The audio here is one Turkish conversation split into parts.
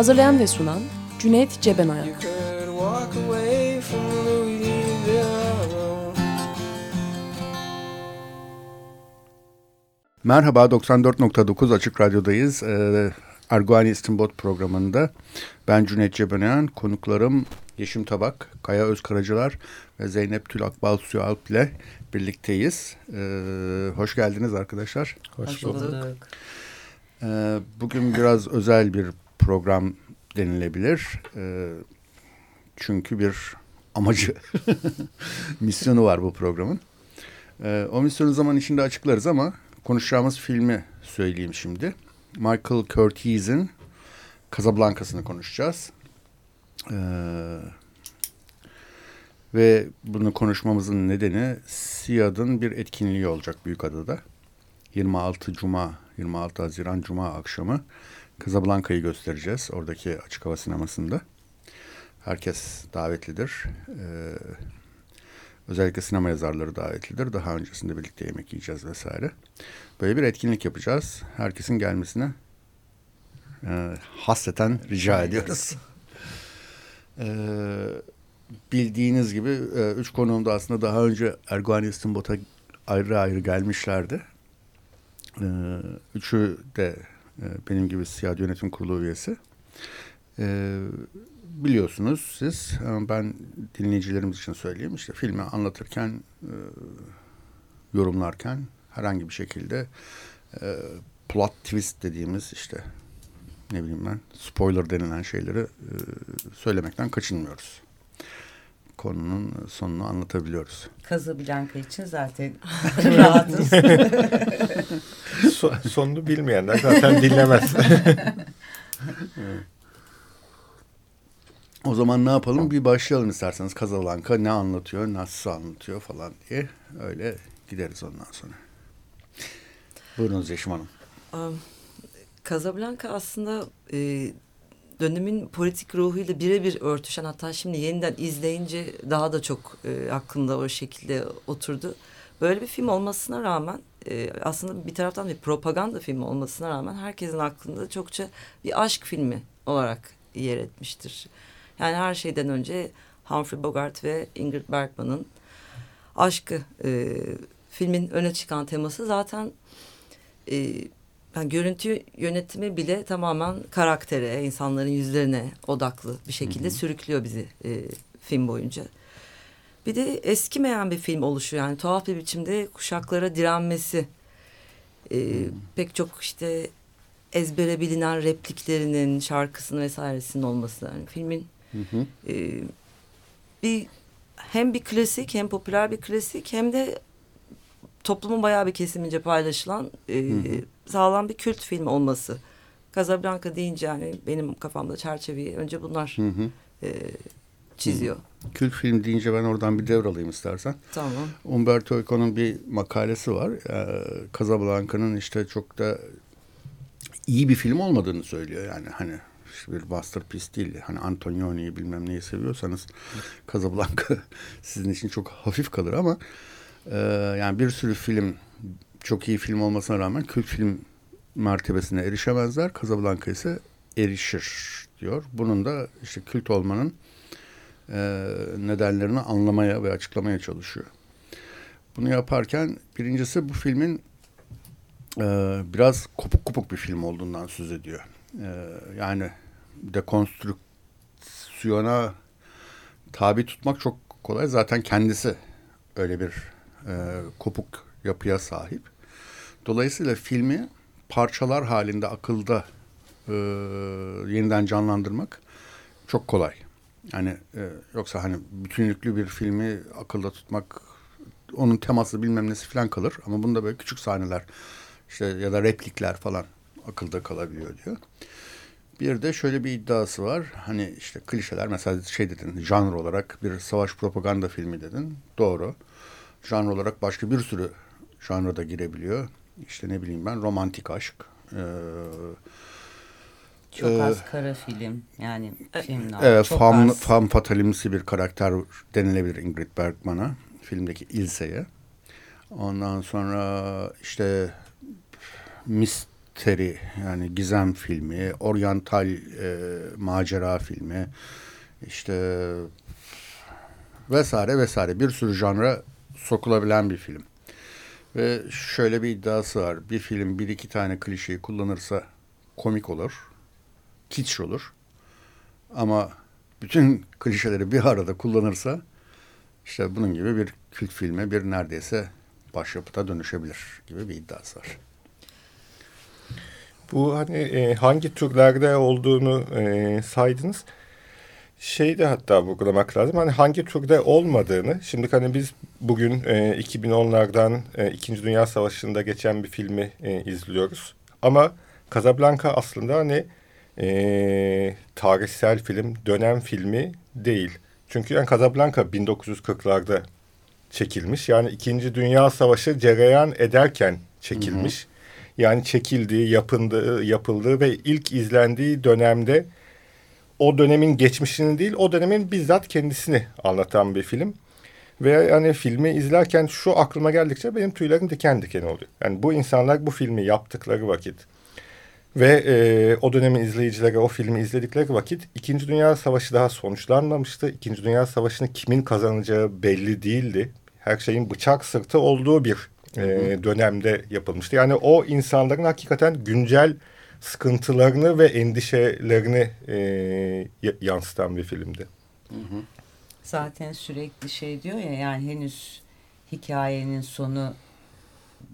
Hazırlayan ve sunan Cüneyt Cebenayak. Merhaba 94.9 Açık Radyo'dayız. Ee, Erguani İstinbot programında ben Cüneyt Cebenayan, konuklarım Yeşim Tabak, Kaya Özkaracılar ve Zeynep Tül Akbal Alp ile birlikteyiz. Ee, hoş geldiniz arkadaşlar. Hoş bulduk. Ee, bugün biraz özel bir program denilebilir. Ee, çünkü bir amacı, misyonu var bu programın. Ee, o misyonu zaman içinde açıklarız ama konuşacağımız filmi söyleyeyim şimdi. Michael Curtiz'in Casablanca'sını konuşacağız. Ee, ve bunu konuşmamızın nedeni SİAD'ın bir etkinliği olacak Büyükada'da. 26 Cuma, 26 Haziran Cuma akşamı Casablanca'yı göstereceğiz oradaki açık hava sinemasında. Herkes davetlidir. Ee, özellikle sinema yazarları davetlidir. Daha öncesinde birlikte yemek yiyeceğiz vesaire. Böyle bir etkinlik yapacağız. Herkesin gelmesine e, hasreten rica ediyoruz. Ee, bildiğiniz gibi e, üç konuğum da aslında daha önce Erguani İstimbot'a ayrı ayrı gelmişlerdi. Ee, üçü de benim gibi Siyah Yönetim Kurulu üyesi. Ee, biliyorsunuz siz, ben dinleyicilerimiz için söyleyeyim. işte filmi anlatırken, e, yorumlarken herhangi bir şekilde e, plot twist dediğimiz işte ne bileyim ben spoiler denilen şeyleri söylemekten kaçınmıyoruz konunun sonunu anlatabiliyoruz. Casablanca için zaten rahatız. so, sonunu bilmeyenler zaten dinlemez. O zaman ne yapalım? Bir başlayalım isterseniz. Casablanca ne anlatıyor, nasıl anlatıyor falan diye. Öyle gideriz ondan sonra. Buyurunuz Yeşim Hanım. Um, Casablanca aslında e, dönemin politik ruhuyla birebir örtüşen hatta şimdi yeniden izleyince daha da çok e, aklımda o şekilde oturdu. Böyle bir film olmasına rağmen e, aslında bir taraftan bir propaganda filmi olmasına rağmen herkesin aklında çokça bir aşk filmi olarak yer etmiştir. Yani her şeyden önce Humphrey Bogart ve Ingrid Bergman'ın aşkı e, filmin öne çıkan teması zaten e, yani görüntü yönetimi bile tamamen karaktere, insanların yüzlerine odaklı bir şekilde hı hı. sürüklüyor bizi e, film boyunca. Bir de eskimeyen bir film oluşu yani tuhaf bir biçimde kuşaklara direnmesi. E, pek çok işte ezbere bilinen repliklerinin, şarkısının vesairesinin olması. Yani filmin hı hı. E, bir hem bir klasik hem popüler bir klasik hem de toplumun bayağı bir kesimince paylaşılan e, hı hı. Sağlam bir kült film olması. Casablanca deyince yani benim kafamda çerçeveyi önce bunlar hı hı. E, çiziyor. Hı. Kült film deyince ben oradan bir devralayım istersen. Tamam. Umberto Eco'nun bir makalesi var. Ee, Casablanca'nın işte çok da iyi bir film olmadığını söylüyor yani hani işte bir masterpiece değil. Hani Antonioni'yi bilmem neyi seviyorsanız Casablanca sizin için çok hafif kalır ama ee, yani bir sürü film çok iyi film olmasına rağmen kült film mertebesine erişemezler. Casablanca ise erişir diyor. Bunun da işte kült olmanın e, nedenlerini anlamaya ve açıklamaya çalışıyor. Bunu yaparken birincisi bu filmin e, biraz kopuk kopuk bir film olduğundan söz ediyor. E, yani dekonstrüksiyona tabi tutmak çok kolay. Zaten kendisi öyle bir e, kopuk yapıya sahip. Dolayısıyla filmi parçalar halinde akılda e, yeniden canlandırmak çok kolay. Yani e, yoksa hani bütünlüklü bir filmi akılda tutmak onun teması bilmem nesi falan kalır ama bunda böyle küçük sahneler işte ya da replikler falan akılda kalabiliyor diyor. Bir de şöyle bir iddiası var. Hani işte klişeler mesela şey dedin janr olarak bir savaş propaganda filmi dedin. Doğru. Janr olarak başka bir sürü janra girebiliyor. İşte ne bileyim ben romantik aşk. Ee, Çok Ee, az kara film yani filmler. Evet, çok fam, az. fam fatalimsi bir karakter denilebilir Ingrid Bergman'a. Filmdeki Ilse'ye. Ondan sonra işte misteri yani gizem filmi, oryantal e, macera filmi, işte vesaire vesaire bir sürü janra sokulabilen bir film. Ve şöyle bir iddiası var. Bir film bir iki tane klişeyi kullanırsa komik olur, kitsch olur. Ama bütün klişeleri bir arada kullanırsa işte bunun gibi bir kült filme bir neredeyse başyapıta dönüşebilir gibi bir iddiası var. Bu hani e, hangi türlerde olduğunu e, saydınız. Şey de hatta vurgulamak lazım. Hani hangi türde olmadığını. Şimdi hani biz bugün e, 2010'lardan e, İkinci Dünya Savaşı'nda geçen bir filmi e, izliyoruz. Ama Casablanca aslında hani e, tarihsel film, dönem filmi değil. Çünkü yani Casablanca 1940'larda çekilmiş. Yani İkinci Dünya Savaşı cereyan ederken çekilmiş. Hı hı. Yani çekildiği, yapındığı, yapıldığı ve ilk izlendiği dönemde o dönemin geçmişini değil, o dönemin bizzat kendisini anlatan bir film. Ve yani filmi izlerken şu aklıma geldikçe benim tüylerim diken diken oluyor. Yani bu insanlar bu filmi yaptıkları vakit ve e, o dönemin izleyicileri o filmi izledikleri vakit İkinci Dünya Savaşı daha sonuçlanmamıştı. İkinci Dünya Savaşı'nı kimin kazanacağı belli değildi. Her şeyin bıçak sırtı olduğu bir e, dönemde yapılmıştı. Yani o insanların hakikaten güncel sıkıntılarını ve endişelerini e, yansıtan bir filmdi. Hı hı. Zaten sürekli şey diyor ya yani henüz hikayenin sonu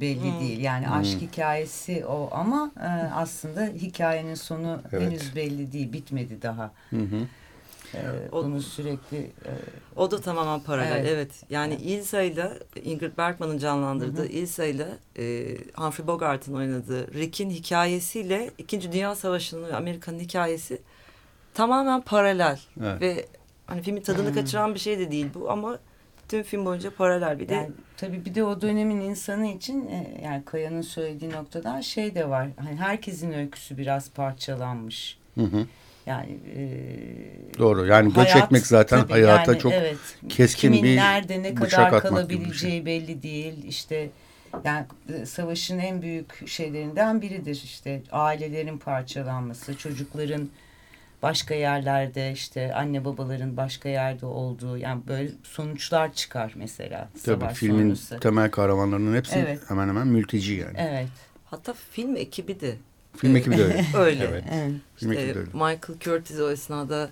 belli hmm. değil. Yani hmm. aşk hikayesi o ama e, aslında hikayenin sonu evet. henüz belli değil. Bitmedi daha. Hı hı. E, o, bunu sürekli e, o da tamamen paralel. Evet. evet. Yani evet. Ilsa ile Ingrid Bergman'ın canlandırdığı hı hı. Ilsa ile e, Humphrey Bogart'ın oynadığı Rick'in hikayesiyle İkinci Dünya Savaşı'nın Amerika'nın hikayesi tamamen paralel evet. ve hani filmin tadını hmm. kaçıran bir şey de değil bu ama tüm film boyunca paralel bir de. Yani, tabii bir de o dönemin insanı için e, yani Kaya'nın söylediği noktadan şey de var. Hani herkesin öyküsü biraz parçalanmış. Hı hı. Yani e, doğru. Yani göç hayat, etmek zaten tabii, hayata yani, çok evet, keskin kimin bir nerede ne kadar kalabileceği şey. belli değil. İşte yani savaşın en büyük şeylerinden biridir işte ailelerin parçalanması, çocukların başka yerlerde işte anne babaların başka yerde olduğu yani böyle sonuçlar çıkar mesela. Tabii filmin sonrası. temel kahramanlarının hepsi evet. hemen hemen mülteci yani. Evet. Hatta film ekibi de. Film ekibi de öyle. öyle. Evet. evet. Film işte, ekibi de öyle. Michael Curtis o esnada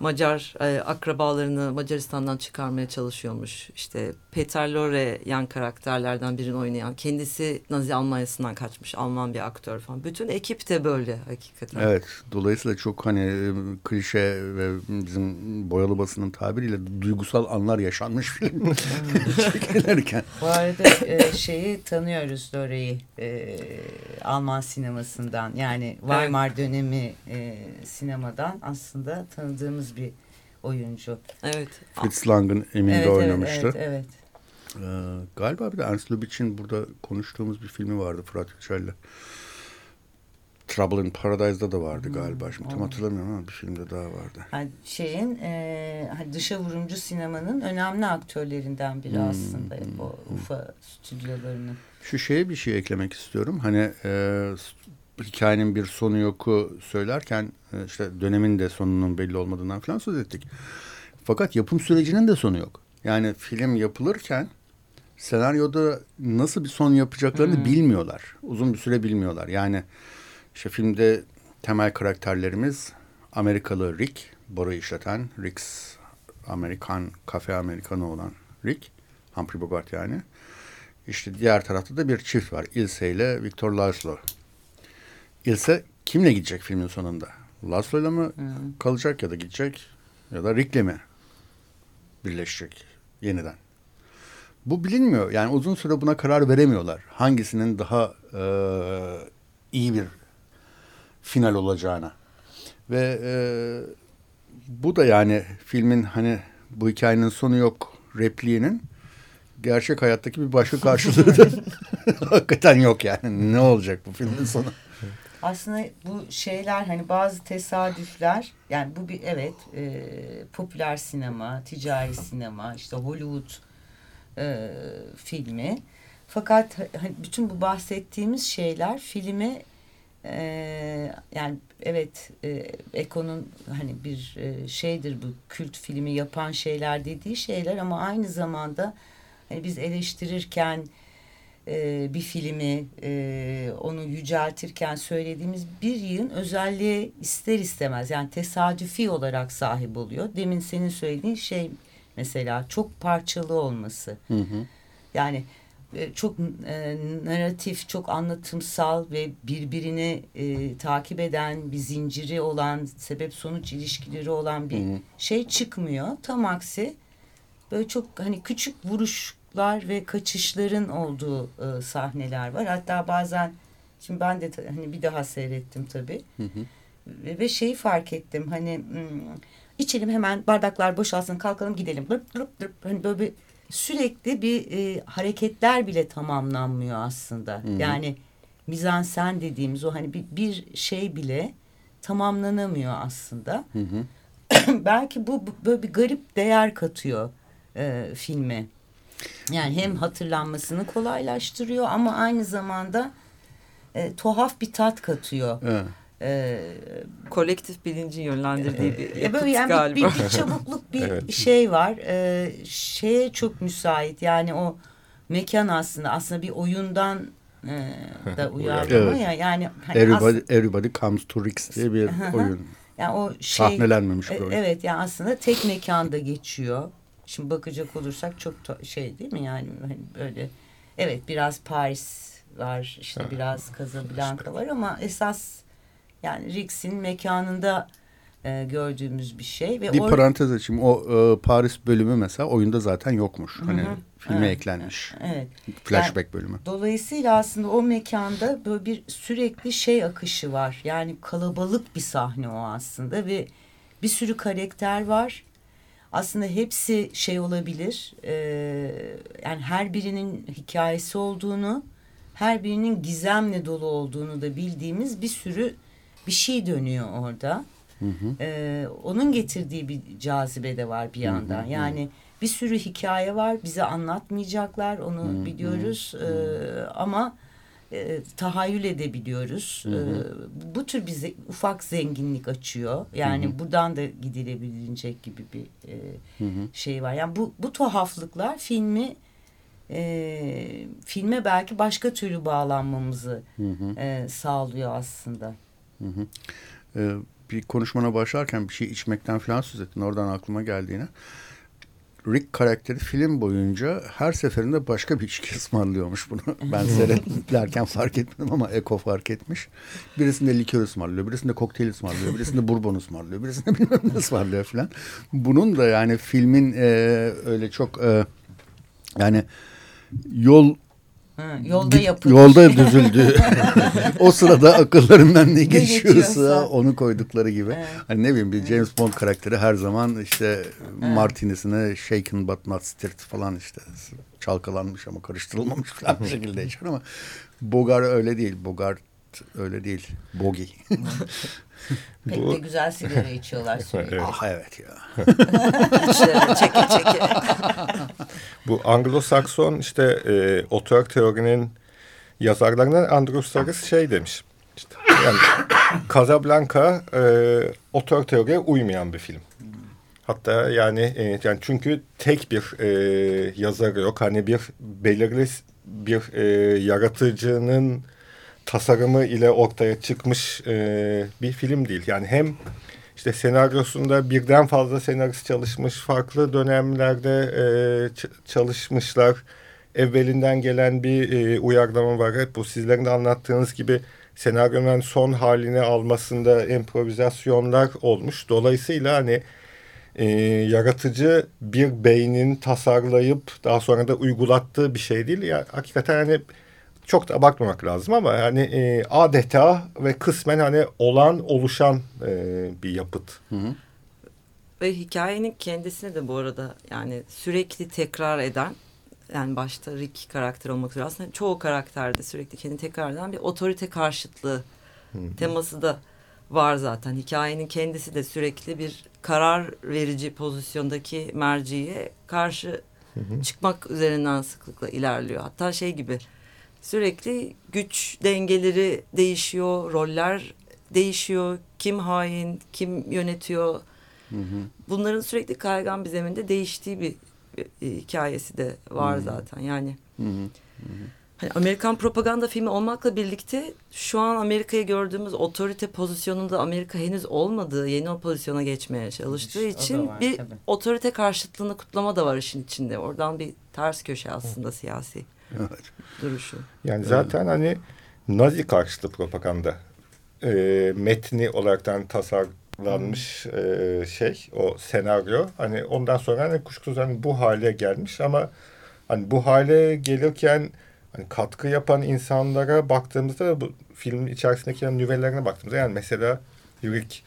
Macar e, akrabalarını Macaristan'dan çıkarmaya çalışıyormuş. İşte Peter Lorre yan karakterlerden birini oynayan. Kendisi Nazi Almanya'sından kaçmış Alman bir aktör falan. Bütün ekip de böyle hakikaten. Evet. Dolayısıyla çok hani e, klişe ve bizim boyalı basının tabiriyle duygusal anlar yaşanmış film çekilirken. Bu arada e, şeyi tanıyoruz Lorre'yi e, Alman sinemasından. Yani Weimar evet. dönemi e, sinemadan aslında tanıdığımız tanıdığımız bir oyuncu. Evet. Fritz Lang'ın Emin'de evet, oynamıştı. Evet, evet. Ee, galiba bir de Ernst Lubitsch'in burada konuştuğumuz bir filmi vardı Fırat Yücel'le. Trouble in Paradise'da da vardı galiba. Şimdi tam hatırlamıyorum ama bir filmde daha vardı. Yani şeyin e, dışa vurumcu sinemanın önemli aktörlerinden biri hmm. aslında hmm. o Ufa stüdyolarının. Şu şeye bir şey eklemek istiyorum. Hani e, hikayenin bir sonu yoku söylerken e, işte dönemin de sonunun belli olmadığından falan söz ettik. Fakat yapım sürecinin de sonu yok. Yani film yapılırken senaryoda nasıl bir son yapacaklarını hmm. bilmiyorlar. Uzun bir süre bilmiyorlar. Yani işte filmde temel karakterlerimiz Amerikalı Rick, boru işleten Rick's Amerikan, kafe Amerikanı olan Rick, Humphrey Bogart yani. İşte diğer tarafta da bir çift var. Ilse ile Victor Laszlo. Ilse kimle gidecek filmin sonunda? Laszlo'yla mı hmm. kalacak ya da gidecek ya da Rick'le mi birleşecek yeniden? Bu bilinmiyor. Yani uzun süre buna karar veremiyorlar. Hangisinin daha e, iyi bir final olacağına. Ve e, bu da yani filmin hani bu hikayenin sonu yok repliğinin gerçek hayattaki bir başka karşılığı da hakikaten yok yani. Ne olacak bu filmin sonu? Aslında bu şeyler hani bazı tesadüfler yani bu bir evet e, popüler sinema, ticari sinema, işte Hollywood e, filmi. Fakat hani bütün bu bahsettiğimiz şeyler filmi e, yani evet e, Eko'nun hani bir e, şeydir bu kült filmi yapan şeyler dediği şeyler ama aynı zamanda hani biz eleştirirken e, bir filmi e, onu yüceltirken söylediğimiz bir yığın özelliğe ister istemez yani tesadüfi olarak sahip oluyor. Demin senin söylediğin şey mesela çok parçalı olması. Hı hı. Yani e, çok e, narratif, çok anlatımsal ve birbirini e, takip eden bir zinciri olan, sebep sonuç ilişkileri olan bir hı hı. şey çıkmıyor. Tam aksi böyle çok hani küçük vuruşlar ve kaçışların olduğu e, sahneler var. Hatta bazen şimdi ben de hani bir daha seyrettim tabii. Hı hı. Ve, ve şeyi fark ettim hani hmm, içelim hemen bardaklar boşalsın kalkalım gidelim. Dırp dırp dırp hani böyle bir sürekli bir e, hareketler bile tamamlanmıyor aslında. Hı hı. Yani mizansen dediğimiz o hani bir, bir şey bile tamamlanamıyor aslında. Hı hı. Belki bu, bu böyle bir garip değer katıyor e, filme. Yani hem hatırlanmasını kolaylaştırıyor ama aynı zamanda e, tuhaf bir tat katıyor. Evet. Ee, kolektif bilincin yönlendirdiği bir yapıt böyle yani galiba. Bir, bir çabukluk bir evet. şey var. Ee, şeye çok müsait. Yani o mekan aslında aslında bir oyundan e, da uyarlama evet. ya. Yani hani everybody, everybody comes to Rix diye bir oyun. Yani o şey sahnelenmemiş bir oyun. Evet yani aslında tek mekanda geçiyor. Şimdi bakacak olursak çok şey değil mi yani hani böyle evet biraz Paris var işte ha. biraz Casablanca var ama esas yani Rix'in mekanında e, gördüğümüz bir şey. Ve bir parantez açayım. O e, Paris bölümü mesela oyunda zaten yokmuş. Hani Hı -hı. filme evet. eklenmiş. Evet. Flashback yani, bölümü. Dolayısıyla aslında o mekanda böyle bir sürekli şey akışı var. Yani kalabalık bir sahne o aslında ve bir sürü karakter var. Aslında hepsi şey olabilir. E, yani her birinin hikayesi olduğunu, her birinin gizemle dolu olduğunu da bildiğimiz bir sürü bir şey dönüyor orada. Hı hı. Ee, onun getirdiği bir cazibe de var bir yandan. Hı hı. Yani bir sürü hikaye var. Bize anlatmayacaklar. Onu hı hı. biliyoruz. Ee, ama e, tahayyül edebiliyoruz. Hı hı. E, bu tür bize ufak zenginlik açıyor. Yani hı hı. buradan da gidilebilecek gibi bir e, hı hı. şey var. Yani bu bu tuhaflıklar filmi e, filme belki başka türlü bağlanmamızı hı hı. E, sağlıyor aslında. Hı hı. Ee, bir konuşmana başlarken bir şey içmekten falan söz ettin. Oradan aklıma geldiğine. Rick karakteri film boyunca her seferinde başka bir içki ısmarlıyormuş bunu. Ben seyretlerken fark etmedim ama Eko fark etmiş. Birisinde likör ısmarlıyor, birisinde kokteyl ısmarlıyor, birisinde bourbon ısmarlıyor, birisinde bilmem ne ısmarlıyor falan. Bunun da yani filmin e, öyle çok e, yani yol Ha, yolda yapılmış. Yolda düzüldü. o sırada akıllarından ne geçiyorsa onu koydukları gibi. Evet. Hani ne bileyim bir James Bond karakteri her zaman işte evet. martinisine shaken but not stirred falan işte çalkalanmış ama karıştırılmamış falan bir şekilde içer ama Bogart öyle değil. Bogart öyle değil. Bogi. Pek Bu... de güzel sigara içiyorlar sürekli. Ah evet ya. çeke çeke. Bu Anglo-Sakson işte e, otör teorinin yazarlarından Andrew Sarris şey demiş. İşte, yani Casablanca e, otör teoriye uymayan bir film. Hatta yani e, yani çünkü tek bir e, yazarı yok. Hani bir belirli bir e, yaratıcının tasarımı ile ortaya çıkmış e, bir film değil. Yani hem işte senaryosunda birden fazla senarist çalışmış, farklı dönemlerde e, çalışmışlar. Evvelinden gelen bir e, uyarlama var. Hep bu sizlerin de anlattığınız gibi senaryonun son halini almasında improvizasyonlar olmuş. Dolayısıyla hani e, yaratıcı bir beynin tasarlayıp daha sonra da uygulattığı bir şey değil. Ya, hakikaten hani çok da abartmamak lazım ama yani e, adeta ve kısmen hani olan oluşan e, bir yapıt. Hı hı. Ve hikayenin kendisine de bu arada yani sürekli tekrar eden yani başta Rick karakter olmak üzere aslında çoğu karakterde sürekli kendini tekrar eden bir otorite karşıtlığı hı hı. teması da var zaten. Hikayenin kendisi de sürekli bir karar verici pozisyondaki merciye karşı hı hı. çıkmak üzerinden sıklıkla ilerliyor. Hatta şey gibi sürekli güç dengeleri değişiyor, roller değişiyor. Kim hain, kim yönetiyor. Hı hı. Bunların sürekli kaygan bir zeminde değiştiği bir, bir hikayesi de var hı hı. zaten. Yani hı hı. Hı hı. Hani Amerikan propaganda filmi olmakla birlikte şu an Amerika'yı gördüğümüz otorite pozisyonunda Amerika henüz olmadığı yeni o pozisyona geçmeye çalıştığı için var, bir tabii. otorite karşıtlığını kutlama da var işin içinde. Oradan bir ters köşe aslında Hı. siyasi. Duruşu. Yani zaten hani Nazi karşıtı propaganda e, metni olaraktan tasarlanmış e, şey o senaryo. Hani ondan sonra hani kuşkusuz hani bu hale gelmiş ama hani bu hale gelirken hani katkı yapan insanlara baktığımızda bu filmin içerisindeki yani nüvelerine baktığımızda yani mesela Rick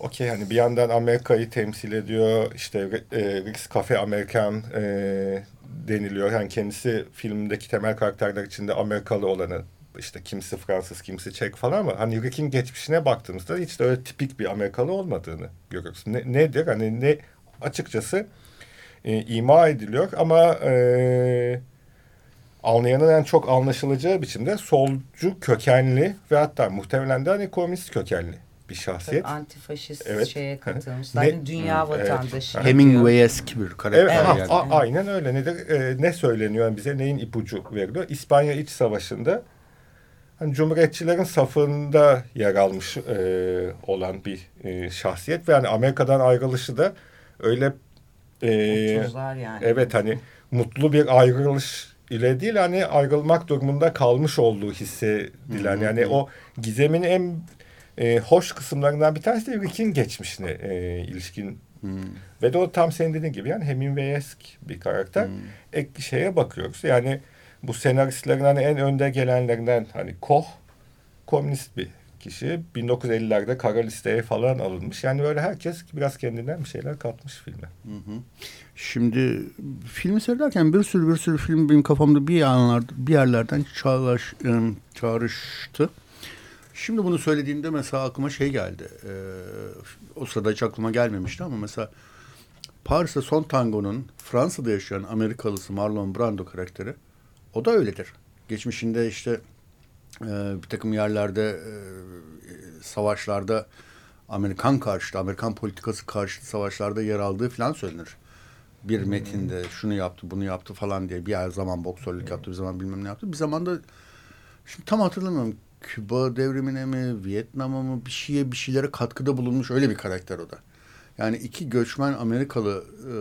okey hani bir yandan Amerika'yı temsil ediyor işte e, Rick's Cafe Amerikan e, deniliyor. Yani kendisi filmdeki temel karakterler içinde Amerikalı olanı işte kimisi Fransız, kimisi Çek falan ama hani Rick'in geçmişine baktığımızda hiç de öyle tipik bir Amerikalı olmadığını görüyoruz. Ne, nedir? Hani ne açıkçası e, ima ediliyor ama e, anlayanın en çok anlaşılacağı biçimde solcu kökenli ve hatta muhtemelen de hani komünist kökenli bir şahsiyet. Tabii antifaşist evet. şeye katılmış. Zaten dünya vatandaşı. Evet. Hemingway'esk bir karakter. Evet, yani. a, aynen öyle. Nedir? E, ne söyleniyor bize? Neyin ipucu veriliyor? İspanya İç Savaşı'nda hani Cumhuriyetçilerin safında yer almış e, olan bir e, şahsiyet ve yani Amerika'dan ayrılışı da öyle e, yani. Evet hani mutlu bir ayrılış ile değil hani ayrılmak durumunda kalmış olduğu hissedilen. Yani o gizemin en e, hoş kısımlarından bir tanesi de Rick'in geçmişine e, ilişkin. Hmm. Ve de o tam senin dediğin gibi yani Hemingway'esk bir karakter. Hmm. Ek şeye bakıyoruz. Yani bu senaristlerin hani en önde gelenlerinden hani Koh komünist bir kişi. 1950'lerde kara listeye falan alınmış. Yani böyle herkes biraz kendinden bir şeyler katmış filme. Hı hı. Şimdi filmi seyrederken bir sürü bir sürü film benim kafamda bir anlarda bir yerlerden çağlaş, çağrıştı. Şimdi bunu söylediğimde mesela aklıma şey geldi. Ee, o sırada hiç aklıma gelmemişti ama mesela Paris'te Son Tango'nun Fransa'da yaşayan Amerikalısı Marlon Brando karakteri o da öyledir. Geçmişinde işte e, bir takım yerlerde e, savaşlarda Amerikan karşıtı, Amerikan politikası karşıtı savaşlarda yer aldığı falan söylenir. Bir hmm. metinde şunu yaptı, bunu yaptı falan diye bir zaman boksörlük yaptı, bir zaman bilmem ne yaptı. Bir zaman da şimdi tam hatırlamıyorum Küba devrimine mi, Vietnam'a mı bir şeye bir şeylere katkıda bulunmuş öyle bir karakter o da. Yani iki göçmen Amerikalı e,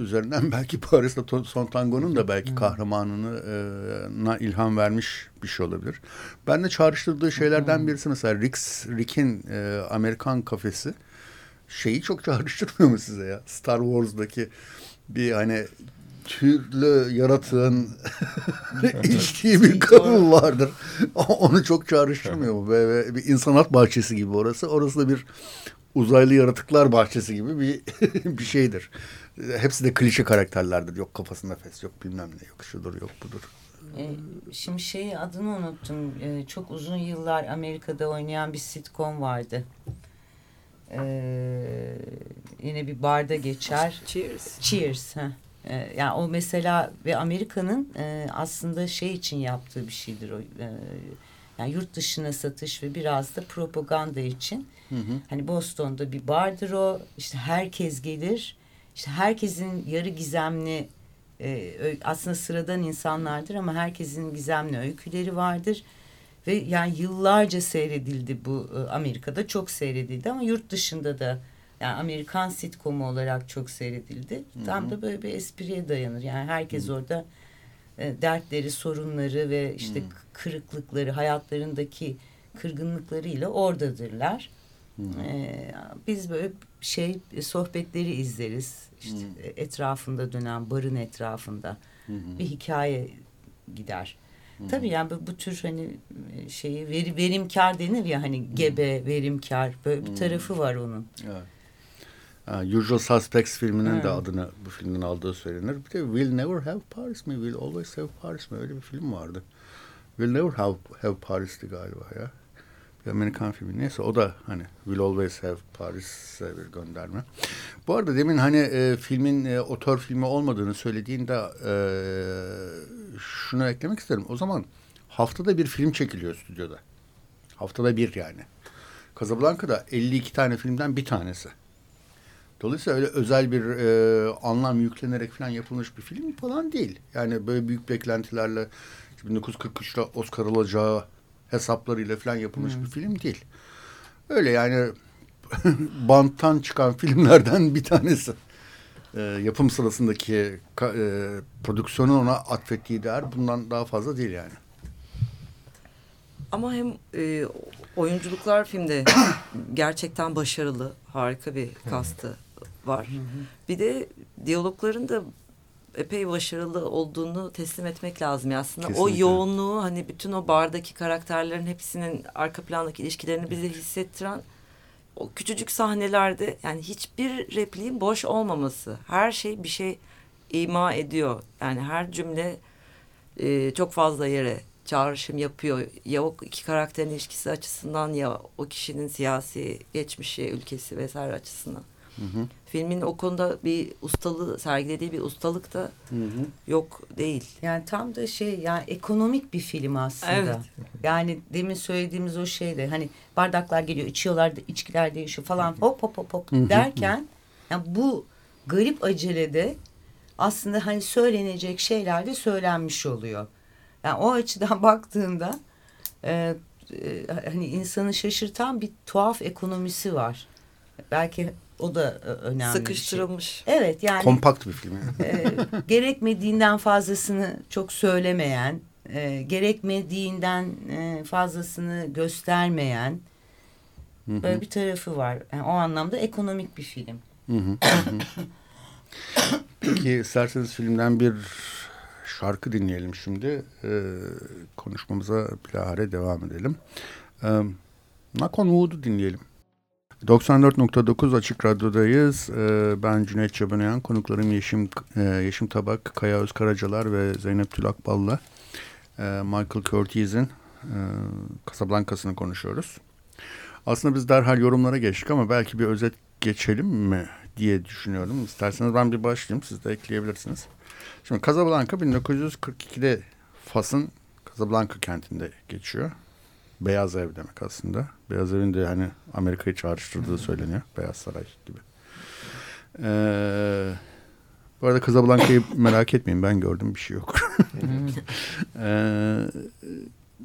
üzerinden belki Paris'te Son Tango'nun da belki kahramanını e, ilham vermiş bir şey olabilir. Ben de çağrıştırdığı şeylerden birisi mesela Rick, Rick'in e, Amerikan kafesi şeyi çok çağrıştırmıyor mu size ya? Star Wars'daki bir hani türlü yaratığın içtiği bir kabul vardır. Onu çok çağrıştırmıyor mu? Böyle bir insanat bahçesi gibi orası. Orası da bir uzaylı yaratıklar bahçesi gibi bir bir şeydir. Hepsi de klişe karakterlerdir. Yok kafasında fes, yok bilmem ne, yok şudur, yok budur. E, şimdi şeyi adını unuttum. E, çok uzun yıllar Amerika'da oynayan bir sitcom vardı. E, yine bir barda geçer. Cheers. Cheers. Heh. E, yani o mesela ve Amerika'nın e, aslında şey için yaptığı bir şeydir o. E, yani yurt dışına satış ve biraz da propaganda için. Hı hı. Hani Boston'da bir bardır o. İşte herkes gelir. İşte herkesin yarı gizemli e, aslında sıradan insanlardır ama herkesin gizemli öyküleri vardır. Ve yani yıllarca seyredildi bu e, Amerika'da çok seyredildi ama yurt dışında da yani Amerikan sitcomu olarak çok seyredildi. Hı-hı. Tam da böyle bir espriye dayanır. Yani herkes Hı-hı. orada e, dertleri, sorunları ve işte Hı-hı. kırıklıkları, hayatlarındaki kırgınlıklarıyla oradadırlar. E, biz böyle şey sohbetleri izleriz. İşte Hı-hı. etrafında dönen barın etrafında Hı-hı. bir hikaye gider. Tabii yani bu, bu tür hani e, şeyi veri, verimkar denir ya hani gebe, verimkar böyle bir tarafı var onun. Evet. Uh, Usual Suspects filminin hmm. de adını bu filmden aldığı söylenir. Bir de We'll Never Have Paris mi? We'll Always Have Paris mi? Öyle bir film vardı. We'll Never Have, have Paris'ti galiba ya. Bir Amerikan filmi. Neyse o da hani Will Always Have Paris'e bir gönderme. Bu arada demin hani e, filmin e, otör filmi olmadığını söylediğinde e, şunu eklemek isterim. O zaman haftada bir film çekiliyor stüdyoda. Haftada bir yani. Casablanca'da 52 tane filmden bir tanesi. Dolayısıyla öyle özel bir e, anlam yüklenerek falan yapılmış bir film falan değil. Yani böyle büyük beklentilerle 1943'te Oscar alacağı hesaplarıyla falan yapılmış hmm. bir film değil. Öyle yani banttan çıkan filmlerden bir tanesi. E, yapım sırasındaki e, prodüksiyonun ona atfettiği değer bundan daha fazla değil yani. Ama hem e, oyunculuklar filmde gerçekten başarılı, harika bir kastı var. Bir de diyalogların da epey başarılı olduğunu teslim etmek lazım ya aslında. Kesinlikle. O yoğunluğu hani bütün o bardaki karakterlerin hepsinin arka plandaki ilişkilerini bize hissettiren o küçücük sahnelerde yani hiçbir repliğin boş olmaması. Her şey bir şey ima ediyor. Yani her cümle e, çok fazla yere çağrışım yapıyor. Ya o iki karakterin ilişkisi açısından ya o kişinin siyasi geçmişi, ülkesi vesaire açısından. Hı hı. Filmin o konuda bir ustalığı sergilediği bir ustalık da hı hı. yok değil. Yani tam da şey yani ekonomik bir film aslında. Evet. Yani demin söylediğimiz o şeyde hani bardaklar geliyor içiyorlar içkiler değişiyor falan hop hop hop hop derken yani bu garip acelede aslında hani söylenecek şeyler de söylenmiş oluyor. Yani o açıdan baktığında e, e, hani insanı şaşırtan bir tuhaf ekonomisi var. Belki o da e, önemli Sıkıştırılmış. Şey. Evet yani. Kompakt bir film. Yani. E, gerekmediğinden fazlasını çok söylemeyen, e, gerekmediğinden e, fazlasını göstermeyen böyle bir tarafı var. Yani o anlamda ekonomik bir film. Peki isterseniz filmden bir şarkı dinleyelim şimdi. Ee, konuşmamıza bilahare devam edelim. Ee, Nakon Wood'u dinleyelim. 94.9 Açık Radyo'dayız. Ee, ben Cüneyt Çabanayan, konuklarım Yeşim, e, Yeşim Tabak, Kaya Özkaracalar ve Zeynep Tülakbal'la e, Michael Curtiz'in e, Casablanca'sını konuşuyoruz. Aslında biz derhal yorumlara geçtik ama belki bir özet geçelim mi diye düşünüyorum. İsterseniz ben bir başlayayım, siz de ekleyebilirsiniz. Şimdi Casablanca 1942'de Fas'ın Casablanca kentinde geçiyor. Beyaz Ev demek aslında. Beyaz Ev'in de hani Amerika'yı çağrıştırdığı söyleniyor. Beyaz Saray gibi. Ee, bu arada Casablanca'yı merak etmeyin ben gördüm bir şey yok. ee,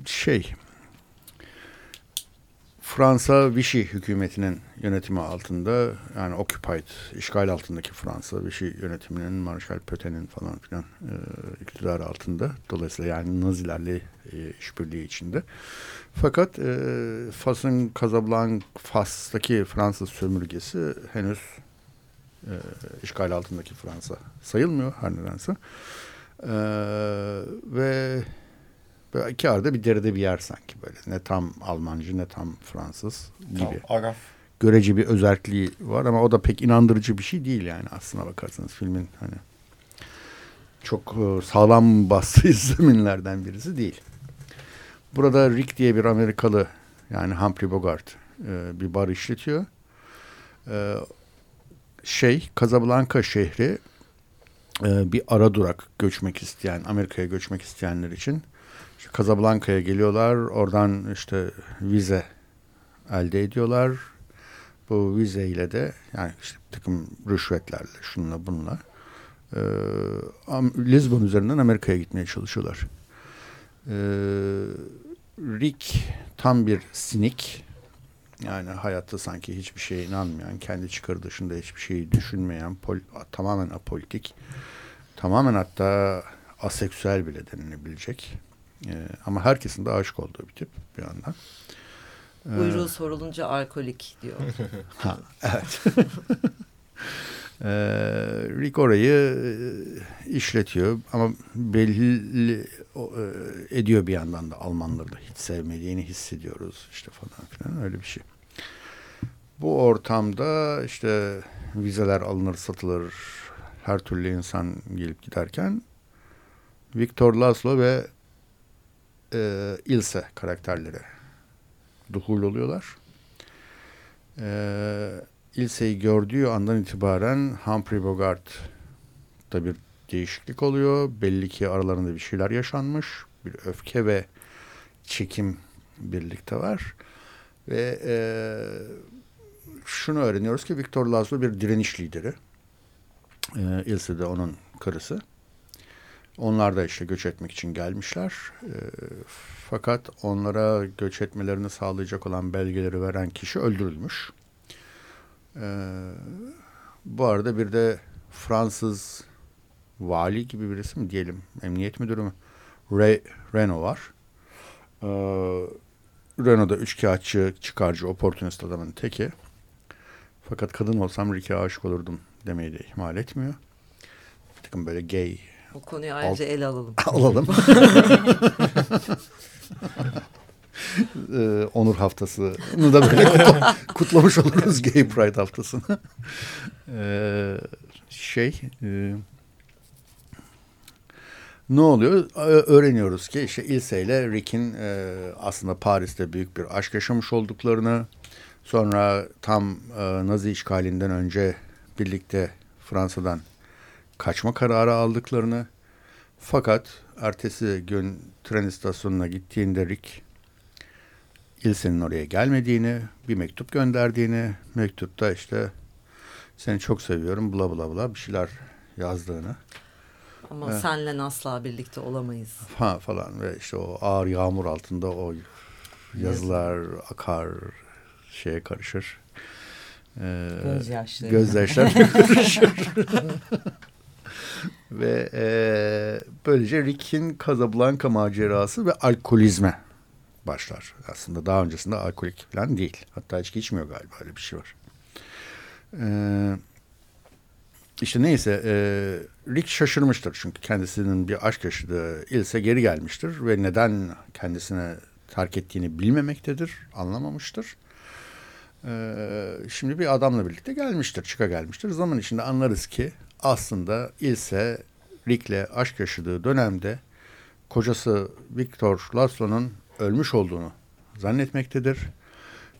şey Fransa Vichy hükümetinin yönetimi altında yani occupied, işgal altındaki Fransa Vichy yönetiminin Marshal Pöten'in falan filan e, iktidarı altında. Dolayısıyla yani Nazilerle e, işbirliği içinde. Fakat e, Fas'ın Casablanca, Fas'taki Fransız sömürgesi henüz e, işgal altındaki Fransa sayılmıyor her nedense. E, ve Böyle iki arada bir derede bir yer sanki böyle. Ne tam Almancı ne tam Fransız gibi. Tam Araf. Görece bir özelliği var ama o da pek inandırıcı bir şey değil yani aslına bakarsanız filmin hani çok e, sağlam bastığı zeminlerden birisi değil. Burada Rick diye bir Amerikalı yani Humphrey Bogart e, bir bar işletiyor. E, şey Casablanca şehri bir ara durak göçmek isteyen Amerika'ya göçmek isteyenler için Casablanca'ya geliyorlar. Oradan işte vize elde ediyorlar. Bu vize ile de yani işte takım rüşvetlerle şunla bununla e, Lisbon üzerinden Amerika'ya gitmeye çalışıyorlar. E, Rick tam bir sinik. Yani hayatta sanki hiçbir şeye inanmayan, kendi çıkarı dışında hiçbir şeyi düşünmeyen, pol, tamamen apolitik, tamamen hatta aseksüel bile denilebilecek ee, ama herkesin de aşık olduğu bir tip bir yandan. Buyruğu ee, sorulunca alkolik diyor. ha, evet. E, Rick orayı e, işletiyor ama belli e, ediyor bir yandan da Almanları da hiç sevmediğini hissediyoruz işte falan filan öyle bir şey. Bu ortamda işte vizeler alınır satılır her türlü insan gelip giderken Viktor Laszlo ve e, Ilse karakterleri duhul oluyorlar. E, Ilse'yi gördüğü andan itibaren Humphrey Bogart'ta bir değişiklik oluyor. Belli ki aralarında bir şeyler yaşanmış. Bir öfke ve çekim birlikte var. Ve e, şunu öğreniyoruz ki Viktor Laszlo bir direniş lideri. E, Ilse de onun karısı. Onlar da işte göç etmek için gelmişler. E, fakat onlara göç etmelerini sağlayacak olan belgeleri veren kişi öldürülmüş. E, bu arada bir de Fransız vali gibi birisi mi diyelim, emniyet müdürü mü? Ray, Renault var. E, Renault'da üçkağıtçı, çıkarcı, oportunist adamın teki. Fakat kadın olsam Rick'e aşık olurdum demeyi de ihmal etmiyor. Bir takım böyle gay o konuyu ayrıca Al, ele alalım. alalım. ee, onur haftasını da böyle kutlamış oluruz Gay Pride haftasını. ee, şey e, ne oluyor? Öğreniyoruz ki işte Ilse ile Rick'in e, aslında Paris'te büyük bir aşk yaşamış olduklarını sonra tam e, Nazi işgalinden önce birlikte Fransa'dan kaçma kararı aldıklarını fakat ertesi gün tren istasyonuna gittiğinde Rick İlse'nin oraya gelmediğini, bir mektup gönderdiğini, mektupta işte seni çok seviyorum bla bla bla bir şeyler yazdığını. Ama ee, senle asla birlikte olamayız. Ha, falan ve işte o ağır yağmur altında o yazılar akar şeye karışır. Ee, gözyaşları. Gözyaşları karışır. ve e, böylece Rick'in Casablanca macerası ve alkolizme başlar. Aslında daha öncesinde alkolik falan değil. Hatta hiç içmiyor galiba öyle bir şey var. Ee, işte neyse e, Rick şaşırmıştır çünkü kendisinin bir aşk yaşadığı Ilse geri gelmiştir ve neden kendisine terk ettiğini bilmemektedir, anlamamıştır. Ee, şimdi bir adamla birlikte gelmiştir, çıka gelmiştir. Zaman içinde anlarız ki aslında Ilse Rick'le aşk yaşadığı dönemde kocası Victor Laszlo'nun ölmüş olduğunu zannetmektedir.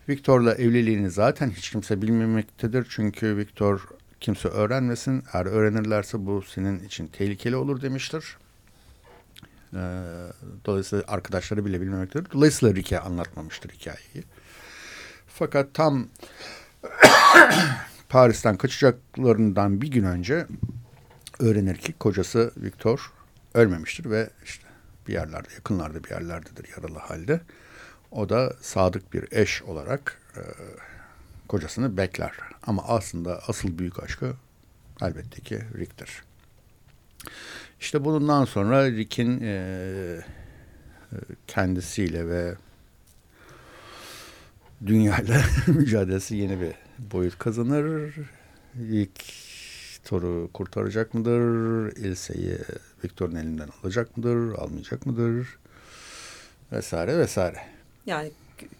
Victor'la evliliğini zaten hiç kimse bilmemektedir. Çünkü Victor kimse öğrenmesin. Eğer öğrenirlerse bu senin için tehlikeli olur demiştir. Ee, dolayısıyla arkadaşları bile bilmemektedir. Dolayısıyla Rick'e anlatmamıştır hikayeyi. Fakat tam Paris'ten kaçacaklarından bir gün önce öğrenir ki kocası Victor ölmemiştir ve işte bir yerlerde, yakınlarda bir yerlerdedir yaralı halde. O da sadık bir eş olarak e, kocasını bekler. Ama aslında asıl büyük aşkı elbette ki Rick'tir. İşte bundan sonra Rick'in e, kendisiyle ve dünyayla mücadelesi yeni bir boyut kazanır. İlk Thor'u kurtaracak mıdır? Ilse'yi Victor'un elinden alacak mıdır? Almayacak mıdır? Vesaire vesaire. Yani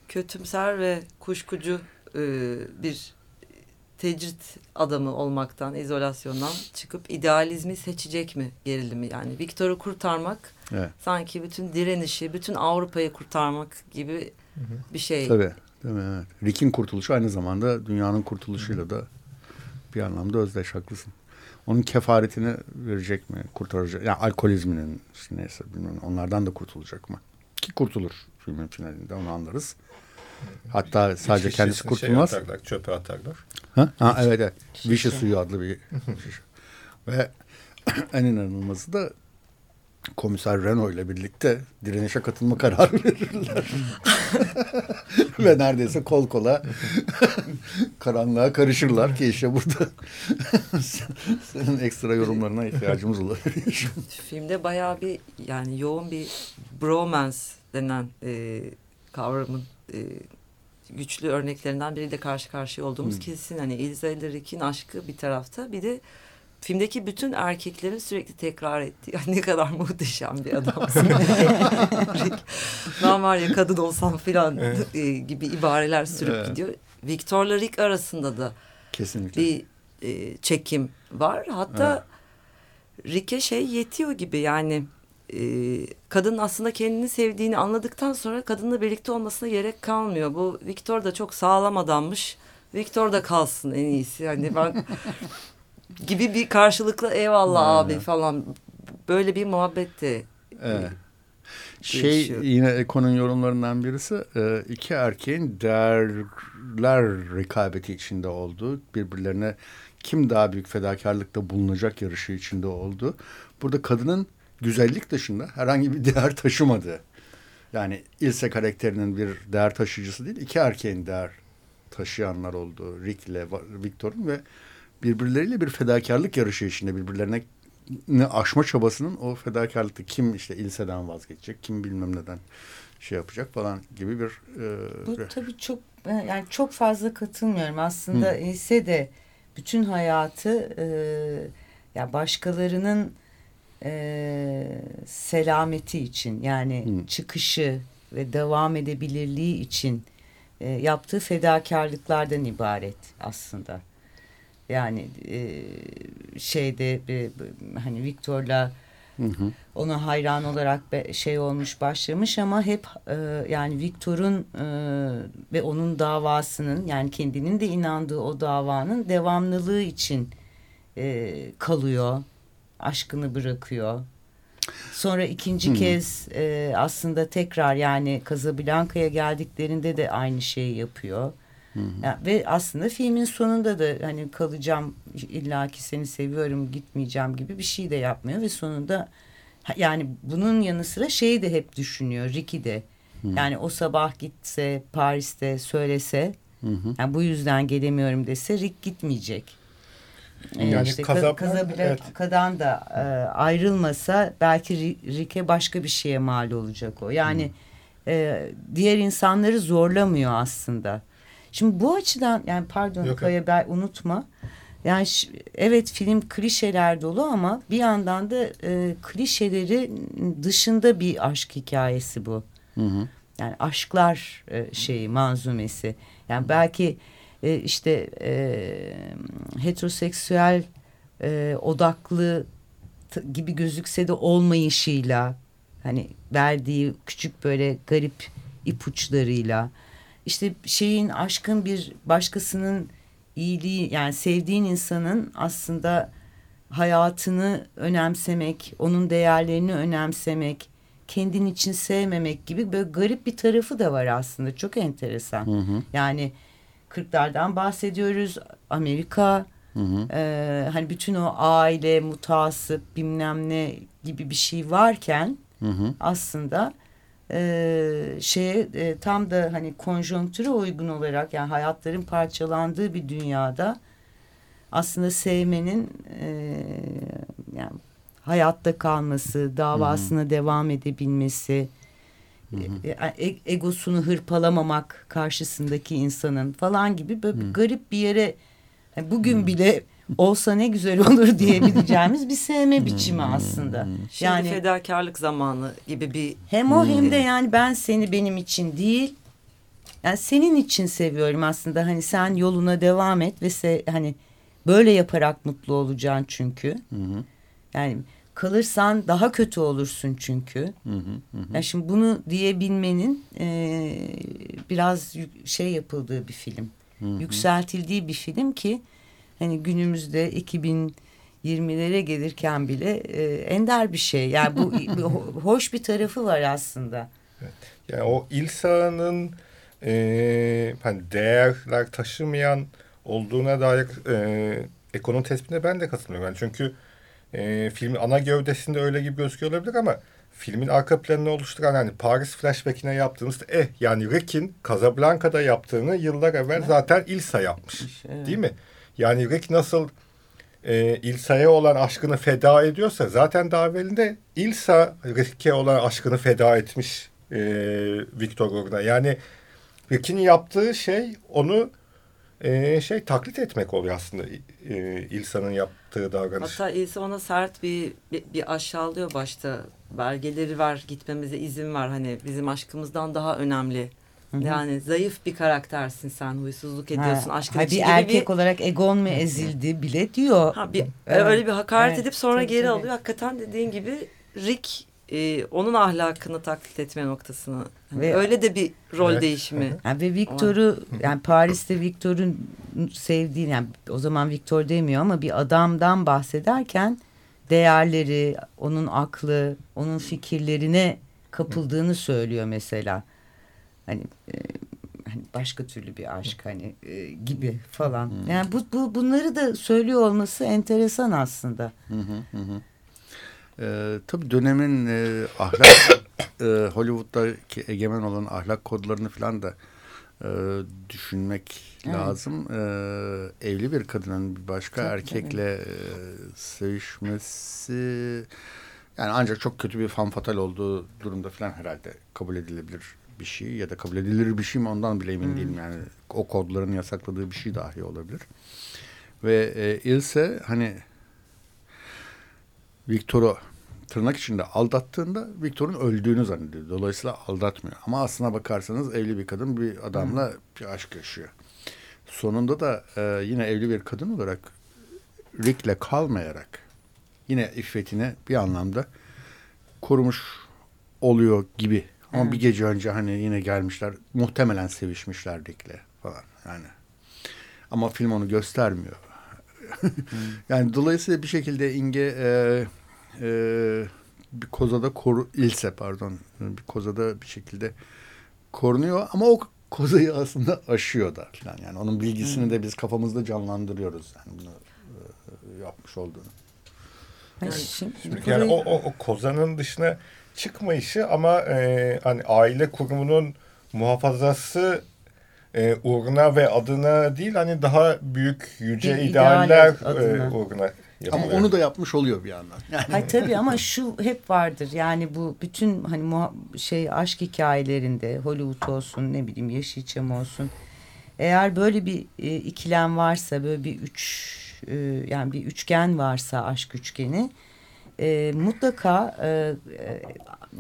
kötümser ve kuşkucu e, bir tecrit adamı olmaktan, izolasyondan çıkıp idealizmi seçecek mi gerilimi? Yani Victor'u kurtarmak evet. sanki bütün direnişi, bütün Avrupa'yı kurtarmak gibi hı hı. bir şey. Tabii. Değil mi? Evet. Rick'in kurtuluşu aynı zamanda dünyanın kurtuluşuyla da bir anlamda özdeş haklısın. Onun kefaretini verecek mi? Kurtaracak. Yani alkolizminin işte neyse bilmiyorum. Onlardan da kurtulacak mı? Ki kurtulur filmin finalinde onu anlarız. Hatta sadece kendisi şey kurtulmaz. Şey atarlar, çöpe atarlar. Ha? ha evet evet. Vişe suyu adlı bir Ve en inanılmazı da komiser Renault ile birlikte direnişe katılma kararı verirler. Ve neredeyse kol kola karanlığa karışırlar ki işte burada senin ekstra yorumlarına ihtiyacımız olabilir. Filmde bayağı bir yani yoğun bir bromance denen e, kavramın e, güçlü örneklerinden biriyle karşı karşıya olduğumuz hmm. kesin. Hani Ilza ile Rick'in aşkı bir tarafta bir de filmdeki bütün erkeklerin sürekli tekrar ettiği ne kadar muhteşem bir adamsın. Ben var ya kadın olsam filan evet. E, gibi ibareler sürüp evet. gidiyor. Victor'la Rick arasında da Kesinlikle. bir e, çekim var. Hatta evet. Rick'e şey yetiyor gibi yani e, kadın aslında kendini sevdiğini anladıktan sonra kadınla birlikte olmasına gerek kalmıyor. Bu Victor da çok sağlam adammış. Victor da kalsın en iyisi. Yani ben gibi bir karşılıklı eyvallah evet. abi falan böyle bir muhabbetti. Evet. Şey yine Eko'nun yorumlarından birisi e, iki erkeğin değerler rekabeti içinde olduğu birbirlerine kim daha büyük fedakarlıkta bulunacak yarışı içinde oldu. Burada kadının güzellik dışında herhangi bir değer taşımadığı. Yani Ilse karakterinin bir değer taşıyıcısı değil, iki erkeğin değer taşıyanlar olduğu. Rick ile Victor'un ve birbirleriyle bir fedakarlık yarışı içinde birbirlerine ne aşma çabasının o fedakarlıkta kim işte ilseden vazgeçecek, kim bilmem neden şey yapacak falan gibi bir e, Bu tabii çok yani çok fazla katılmıyorum. Aslında Hı. ilse de bütün hayatı e, ya başkalarının e, selameti için yani Hı. çıkışı ve devam edebilirliği için e, yaptığı fedakarlıklardan ibaret aslında. Yani e, şeyde e, hani Victor'la Hı hı. Ona hayran olarak be, şey olmuş başlamış ama hep e, yani Victor'un e, ve onun davasının yani kendinin de inandığı o davanın devamlılığı için e, kalıyor. Aşkını bırakıyor. Sonra ikinci hı. kez e, aslında tekrar yani Casablanca'ya geldiklerinde de aynı şeyi yapıyor. Yani, ve aslında filmin sonunda da hani kalacağım illaki seni seviyorum gitmeyeceğim gibi bir şey de yapmıyor ve sonunda yani bunun yanı sıra şeyi de hep düşünüyor Ricky de. Hı. Yani o sabah gitse Paris'te söylese hı hı. Yani bu yüzden gelemiyorum dese Rick gitmeyecek. Ee, yani işte Casablanca'dan evet. da e, ayrılmasa belki Rick'e başka bir şeye mal olacak o. Yani e, diğer insanları zorlamıyor aslında. Şimdi bu açıdan yani pardon Yok. Kaya ben unutma. Yani evet film klişeler dolu ama bir yandan da e, klişeleri dışında bir aşk hikayesi bu. Hı hı. Yani aşklar e, şeyi manzumesi. Yani belki e, işte e, heteroseksüel e, odaklı gibi gözükse de olmayışıyla hani verdiği küçük böyle garip ipuçlarıyla işte şeyin aşkın bir başkasının iyiliği yani sevdiğin insanın aslında hayatını önemsemek, onun değerlerini önemsemek, kendin için sevmemek gibi böyle garip bir tarafı da var aslında. Çok enteresan. Hı hı. Yani kırklardan bahsediyoruz. Amerika hı hı. E, hani bütün o aile, mutasip bilmem ne gibi bir şey varken hı hı. aslında e, şeye e, tam da hani konjonktüre uygun olarak yani hayatların parçalandığı bir dünyada aslında sevmenin e, yani hayatta kalması, davasına Hı-hı. devam edebilmesi, Hı-hı. E, e, egosunu hırpalamamak karşısındaki insanın falan gibi böyle Hı-hı. garip bir yere yani bugün Hı-hı. bile olsa ne güzel olur diyebileceğimiz bir sevme biçimi hmm. aslında. Şimdi yani fedakarlık zamanı gibi bir hem o hem de yani ben seni benim için değil yani senin için seviyorum aslında hani sen yoluna devam et ve se, hani böyle yaparak mutlu olacaksın çünkü. Hı hı. Yani kalırsan daha kötü olursun çünkü. Hı hı hı. Yani şimdi bunu diyebilmenin e, biraz şey yapıldığı bir film. Hı hı. Yükseltildiği bir film ki hani günümüzde 2020'lere gelirken bile e, ender bir şey. Yani bu hoş bir tarafı var aslında. Evet. Yani o İlsa'nın e, hani değerler taşımayan olduğuna dair e, ekonomi tespitine ben de katılıyorum. Yani çünkü e, filmin ana gövdesinde öyle gibi gözüküyor olabilir ama filmin arka planını oluşturan hani Paris flashback'ine yaptığımız eh yani Rick'in Casablanca'da yaptığını yıllar evvel zaten İlsa yapmış. Evet. Değil mi? Yani Rick nasıl e, İlsa'ya olan aşkını feda ediyorsa zaten daha evvelinde İlsa Rick'e olan aşkını feda etmiş e, Victor uğruna. Yani Rick'in yaptığı şey onu e, şey taklit etmek oluyor aslında e, İlsa'nın yaptığı davranış. Hatta İlsa ona sert bir, bir, bir aşağılıyor başta. Belgeleri var, gitmemize izin var. Hani bizim aşkımızdan daha önemli. Hı-hı. Yani zayıf bir karaktersin sen, huysuzluk ediyorsun. Ha, Aşkın ha, bir erkek bir... olarak egon mu ezildi bile diyor. Ha, bir, evet. Öyle bir hakaret evet. edip sonra tabii, geri tabii. alıyor. Hakikaten dediğin gibi Rick e, onun ahlakını taklit etme noktasını. Yani ve, öyle de bir rol evet. değişimi. Yani ve Victor'u yani Paris'te Victor'un sevdiği yani o zaman Victor demiyor ama bir adamdan bahsederken değerleri, onun aklı, onun fikirlerine kapıldığını söylüyor mesela. Hani e, hani başka türlü bir aşk hani e, gibi falan. Yani bu, bu bunları da söylüyor olması enteresan aslında. Hı hı hı. E, tabii dönemin e, ahlak e, Hollywood'daki egemen olan ahlak kodlarını falan da e, düşünmek evet. lazım. E, evli bir kadının bir başka tabii, erkekle e, sevişmesi yani ancak çok kötü bir fan fatal olduğu durumda falan herhalde kabul edilebilir bir şey ya da kabul edilir bir şey mi ondan bile emin hmm. değilim yani o kodların yasakladığı bir şey dahi olabilir. Ve e, Ilse hani Victor'u tırnak içinde aldattığında Victor'un öldüğünü zannediyor. Dolayısıyla aldatmıyor. Ama aslına bakarsanız evli bir kadın bir adamla Hı. bir aşk yaşıyor. Sonunda da e, yine evli bir kadın olarak Rick'le kalmayarak yine iffetini bir anlamda korumuş oluyor gibi. Ama Hı. bir gece önce hani yine gelmişler. Muhtemelen sevişmişler Rick'le falan yani. Ama film onu göstermiyor. yani dolayısıyla bir şekilde Inge e, e, bir kozada koru ilse pardon bir kozada bir şekilde korunuyor ama o kozayı aslında aşıyor da falan yani onun bilgisini hmm. de biz kafamızda canlandırıyoruz yani bunu e, yapmış olduğunu. Yani, şimdi, yani o, o, o kozanın dışına çıkmayışı ama e, hani aile kurumunun muhafazası e, uğruna ve adına değil hani daha büyük yüce idealler e, uğruna ama onu da yapmış oluyor bir yandan. Yani. Hayır tabii ama şu hep vardır. Yani bu bütün hani şey aşk hikayelerinde Hollywood olsun ne bileyim Yeşilçam olsun. Eğer böyle bir e, ikilem varsa böyle bir üç e, yani bir üçgen varsa aşk üçgeni e, mutlaka e, e,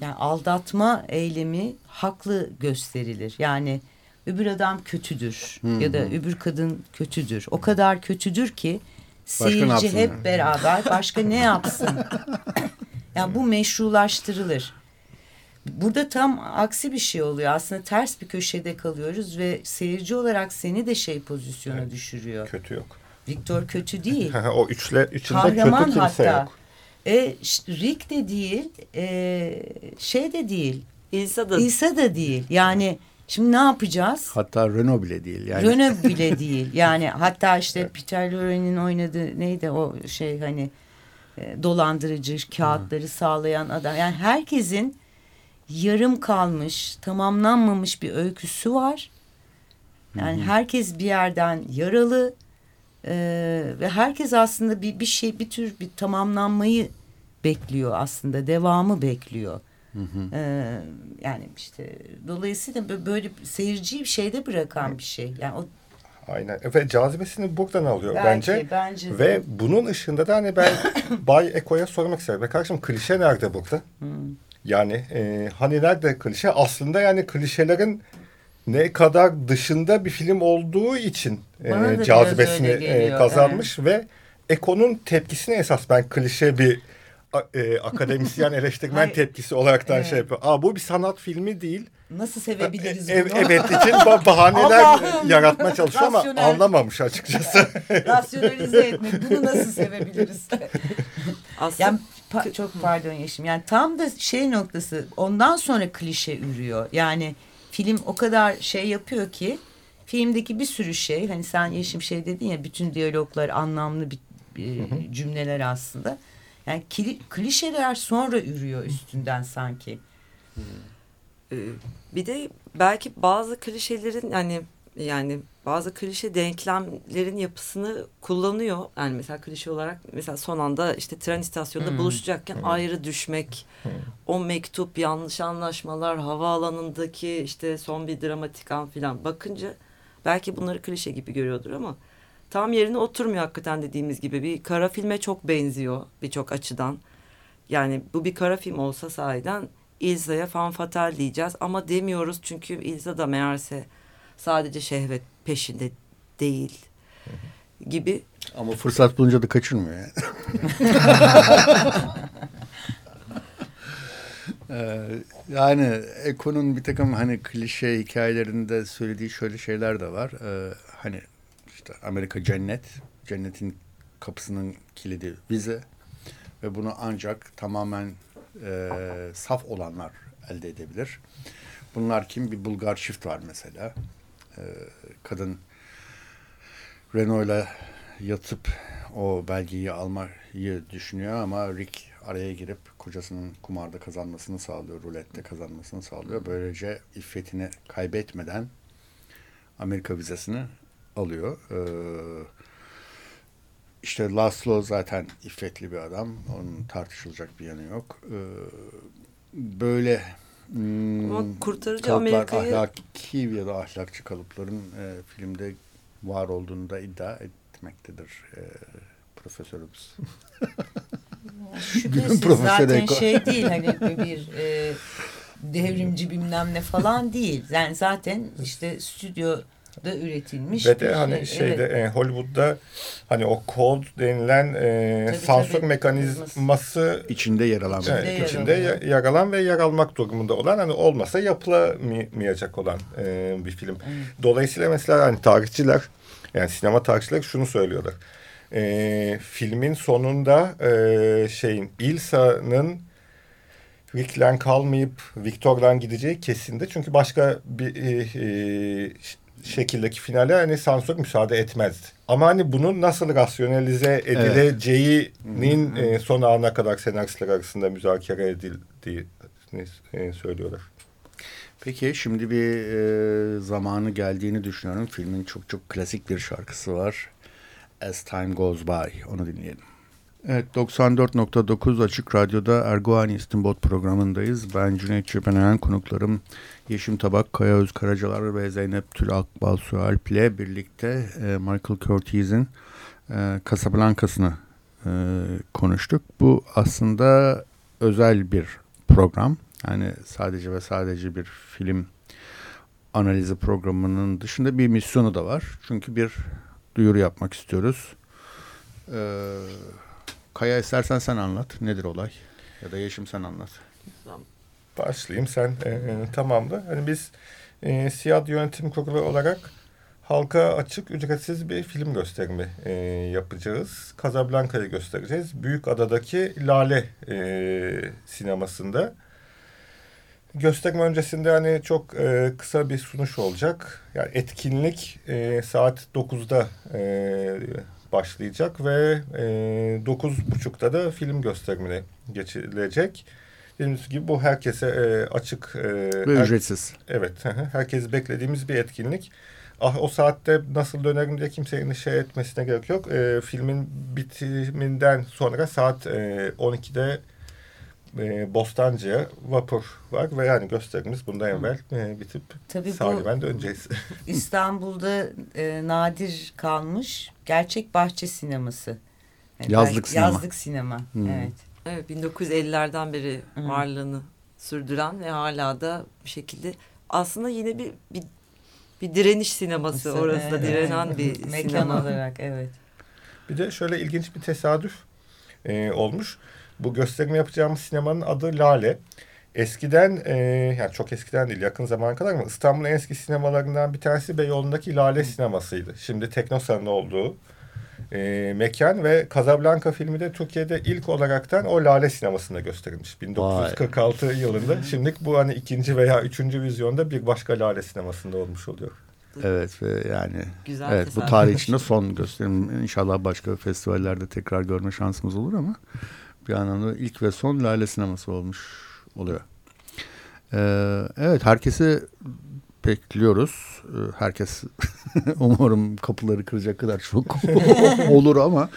yani aldatma eylemi haklı gösterilir. Yani öbür adam kötüdür hı hı. ya da öbür kadın kötüdür. O kadar kötüdür ki Seyirci hep yani? beraber başka ne yapsın? yani bu meşrulaştırılır. Burada tam aksi bir şey oluyor. Aslında ters bir köşede kalıyoruz ve seyirci olarak seni de şey pozisyona evet. düşürüyor. Kötü yok. Victor kötü değil. o üçle içinde Kahraman kötü kimse hatta. yok. E, Rick de değil, e, şey de değil. İsa da. İsa da değil. Yani Şimdi ne yapacağız? Hatta Renault bile değil. Yani. Renault bile değil. Yani hatta işte Peter Lorre'nin oynadığı neydi o şey hani e, dolandırıcı kağıtları Hı. sağlayan adam. Yani herkesin yarım kalmış, tamamlanmamış bir öyküsü var. Yani Hı. herkes bir yerden yaralı e, ve herkes aslında bir bir şey bir tür bir tamamlanmayı bekliyor aslında devamı bekliyor. Hı hı. Ee, yani işte dolayısıyla böyle seyirciyi bir şeyde bırakan bir şey. Yani o Aynen ve cazibesini buradan alıyor belki, bence. bence ve bunun ışığında da hani ben Bay Eko'ya sormak isterim. Ve kardeşim klişe nerede burada? Hmm. Yani e, hani nerede klişe? Aslında yani klişelerin ne kadar dışında bir film olduğu için e, cazibesini e, kazanmış evet. ve Eko'nun tepkisini esas ben klişe bir e, akademisyen eleştirmen tepkisi olaraktan evet. şey yapıyor. Aa bu bir sanat filmi değil. Nasıl sevebiliriz e, bunu? Evet için bahaneler yaratmaya çalışıyor ama anlamamış açıkçası. Rasyonalize etmek. Bunu nasıl sevebiliriz? Aslında yani, pa çok pardon Yeşim. Yani tam da şey noktası ondan sonra klişe ürüyor. Yani film o kadar şey yapıyor ki filmdeki bir sürü şey hani sen Yeşim şey dedin ya bütün diyaloglar anlamlı bir e, cümleler aslında. Yani klişeler sonra ürüyor üstünden sanki. Ee, bir de belki bazı klişelerin yani yani bazı klişe denklemlerin yapısını kullanıyor. Yani mesela klişe olarak mesela son anda işte tren istasyonunda hmm. buluşacakken hmm. ayrı düşmek, hmm. o mektup, yanlış anlaşmalar, havaalanındaki işte son bir dramatik an filan bakınca belki bunları klişe gibi görüyordur ama tam yerine oturmuyor hakikaten dediğimiz gibi. Bir kara filme çok benziyor birçok açıdan. Yani bu bir kara film olsa sahiden İlza'ya fan fatal diyeceğiz ama demiyoruz çünkü İlza da meğerse sadece şehvet peşinde değil gibi. Ama fırsat bulunca da kaçırmıyor yani. Ee, yani Eko'nun bir takım hani klişe hikayelerinde söylediği şöyle şeyler de var. Ee, hani işte Amerika cennet, cennetin kapısının kilidi vize ve bunu ancak tamamen e, saf olanlar elde edebilir. Bunlar kim? Bir Bulgar çift var mesela. E, kadın Renault'la yatıp o belgeyi almayı düşünüyor ama Rick araya girip kocasının kumarda kazanmasını sağlıyor, rulette kazanmasını sağlıyor. Böylece iffetini kaybetmeden Amerika vizesini alıyor. Ee, işte Laszlo zaten iffetli bir adam. Onun tartışılacak bir yanı yok. Ee, böyle hmm, Ama kurtarıcı Amerika'yı... ahlaki ya da ahlakçı kalıpların e, filmde var olduğunu da iddia etmektedir e, profesörümüz. Şüphesiz zaten şey değil hani bir e, devrimci bilmem ne falan değil. Yani zaten işte stüdyo da üretilmiş. Ve de hani şey. şeyde evet. e, Hollywood'da hani o kod denilen e, tabii, sansür tabii. mekanizması içinde yer alan. İçinde, evet, yer içinde yer, yer alan ve yer almak durumunda olan hani olmasa yapılamayacak olan e, bir film. Evet. Dolayısıyla mesela hani tarihçiler yani sinema tarihçiler şunu söylüyorlar. E, filmin sonunda e, şeyin Ilsa'nın Rick'len kalmayıp Victor'dan gideceği kesinde. Çünkü başka bir e, e, şekildeki finale hani sansür müsaade etmezdi. Ama hani bunun nasıl rasyonelize edileceğinin evet. e, son ana kadar senaristler arasında müzakere edildiğini e, söylüyorlar. Peki şimdi bir e, zamanı geldiğini düşünüyorum. Filmin çok çok klasik bir şarkısı var. As Time Goes By. Onu dinleyelim. Evet 94.9 Açık Radyo'da Erguani İstinbot programındayız. Ben Cüneyt Çepenen konuklarım Yeşim Tabak, Kaya Öz Karacalar ve Zeynep Tül Akbal Sualp ile birlikte e, Michael Curtiz'in e, Casablanca'sını e, konuştuk. Bu aslında özel bir program. Yani sadece ve sadece bir film analizi programının dışında bir misyonu da var. Çünkü bir duyuru yapmak istiyoruz. Ee, Kaya istersen sen anlat. Nedir olay? Ya da Yeşim sen anlat. Başlayayım sen e, e, tamamla. Hani biz e, Siyah Yönetim Kurulu olarak halka açık ücretsiz bir film gösterimi e, yapacağız. Casablanca'yı göstereceğiz. Büyük Adadaki Lale e, sinemasında. Gösterme öncesinde hani çok e, kısa bir sunuş olacak. Yani etkinlik e, saat 9'da e, başlayacak ve e, 9.30'da da film gösterimine geçilecek. Dediğimiz gibi bu herkese e, açık. E, ve her, ücretsiz. Evet. herkes beklediğimiz bir etkinlik. Ah o saatte nasıl dönerim diye kimsenin şey etmesine gerek yok. E, filmin bitiminden sonra saat e, 12'de e, Bostancı'ya vapur var ve yani gösterimiz bundan evvel e, bitip Tabii Salimen döneceğiz. İstanbul'da e, nadir kalmış gerçek bahçe sineması. Yani yazlık sinema. Yazlık sinema, hmm. evet. Evet 1950'lerden beri hmm. varlığını sürdüren ve hala da bir şekilde aslında yine bir bir, bir direniş sineması Mesela, orası da direnen bir Mekan sinema. olarak evet. Bir de şöyle ilginç bir tesadüf e, olmuş. Bu gösterimi yapacağımız sinemanın adı Lale. Eskiden e, yani çok eskiden değil yakın zamana kadar ama İstanbul'un en eski sinemalarından bir tanesi Beyoğlu'ndaki Lale sinemasıydı. Şimdi Teknosa'nın olduğu e, mekan ve Casablanca filmi de Türkiye'de ilk olaraktan o Lale sinemasında gösterilmiş. 1946 Vay. yılında. Şimdi bu hani ikinci veya üçüncü vizyonda bir başka Lale sinemasında olmuş oluyor. Evet ve yani Güzel evet bu tarih içinde son gösterim. İnşallah başka festivallerde tekrar görme şansımız olur ama bir anlamda ilk ve son Lale sineması olmuş oluyor. Ee, evet herkese bekliyoruz. Ee, herkes umarım kapıları kıracak kadar çok olur ama